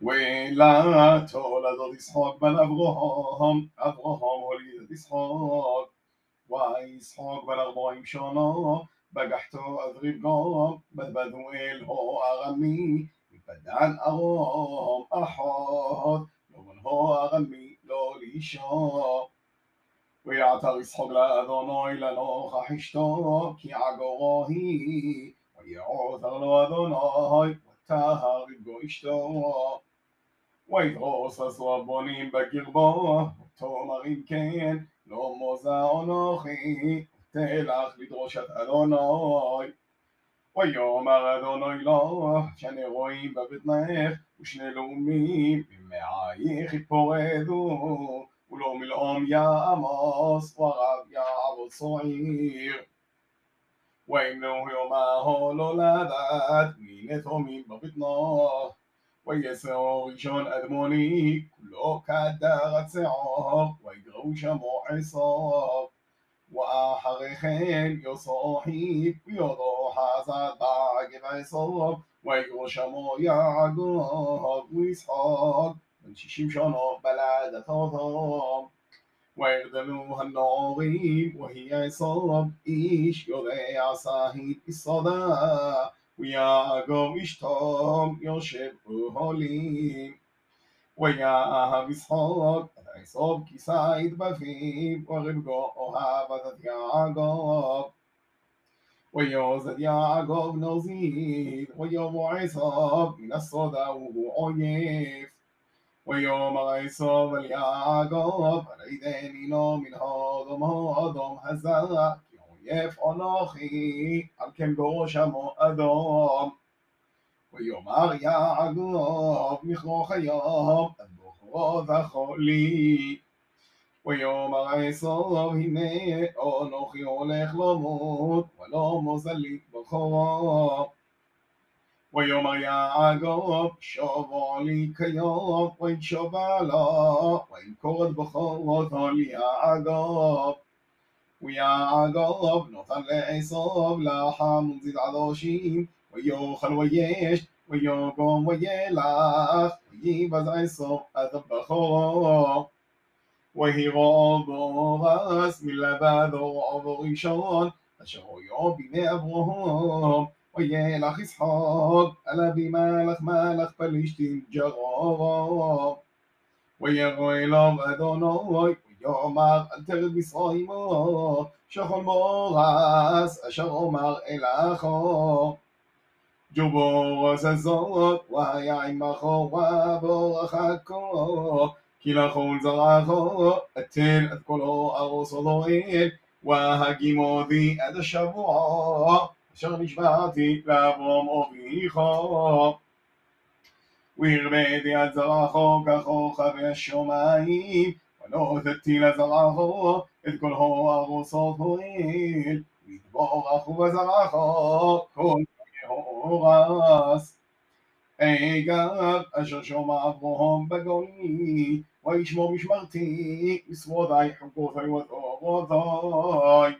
ולתולדות ישחוק בן אברהם, אברהם הוליד את ישחוק, וישחוק בן ארבעים שונו, בגחתו עד רבקו, בדבדואל הו ארמי, מפדן ארום אחות, לא הו ארמי לא לאישו. ויעתר ישחוק לאדוני לנוכח אשתו, כי עגורו היא, ויעותר לו אדוני, ותהר רגו אשתו. וידרוס עשו הבונים בקרבו, ותאמר אם כן, לא מוזה אנוכי, תלך לדרוש את אדוני. ויאמר אדוני לו, שני רואים בבטנך, ושני לאומים, ממעייך יפורדו, ולא מלאום יעמוס, ורב יעבוד סועיר. ואם לא יאמר לא לדעת, מי נתומים בבטנו. ويسر جون أدموني كلو كادا سعار ويقرو شمو صار وآخر خيل يصاحب زادا عقب بعصر ويقرو شمو يعقوب ويسحاق من شيشيم شنو بلد ثوثار ويغدلوها الناغيب وهي عصاب إيش يضيع صاحب الصدا ويا قوم إشتام يوشب יושב אוהלים. ויאהב ישחוק את עשו כיסית בפיו, ורבקו אוהבת את יעקב. ויוזד יעקב נוזיד, ויאמר עשו מן הסודה והוא אויב. ויאמר עשו אל יעקב, הרידני לו מן הודום הודום הזרע, אויב אנוכי, על כן גורש עמו אדום. ויאמר יעקב מכרו חייו, עד בוחרו וחולי. ויאמר עשו הנה אנוכי הולך למות, ולא מוזלית בכורו. ויאמר יעקב שובו לי כיום, וישובה לו, וימכור את בכורתו ליעקב. ויעקב נתן לעשו לחם ונזיד עדושים, ויאכל ויש, ויוגום וילך, ויבז עשו עד בכורו. ויהי בורס מלבדו עבור ראשון, אשר היו בימי אברהם. וילך ישחוק, על אבי מלך מלך פלישתים ג'רורו. ויראו אליו אדוני, ויאמר אל תרד מצרימו, שכל מורס, אשר אומר אלכו. ג'ובורס הזאת, והיה עמכו ובורככו, כי לכל זרעכו, אתן את כולו ארוס אלוהים, והגימו בי עד השבוע. אשר נשבעתי לאברום אביכו. והרביתי על זרעו ככוכבי השמיים, ונותתי לזרעו את כל ארוסות הועיל, ויתבורכו בזרעו כל الغاص عقاب أشرشوا معظهم بقولي ويشموا مش مغتي بسوضعي حقوثي وثوضعي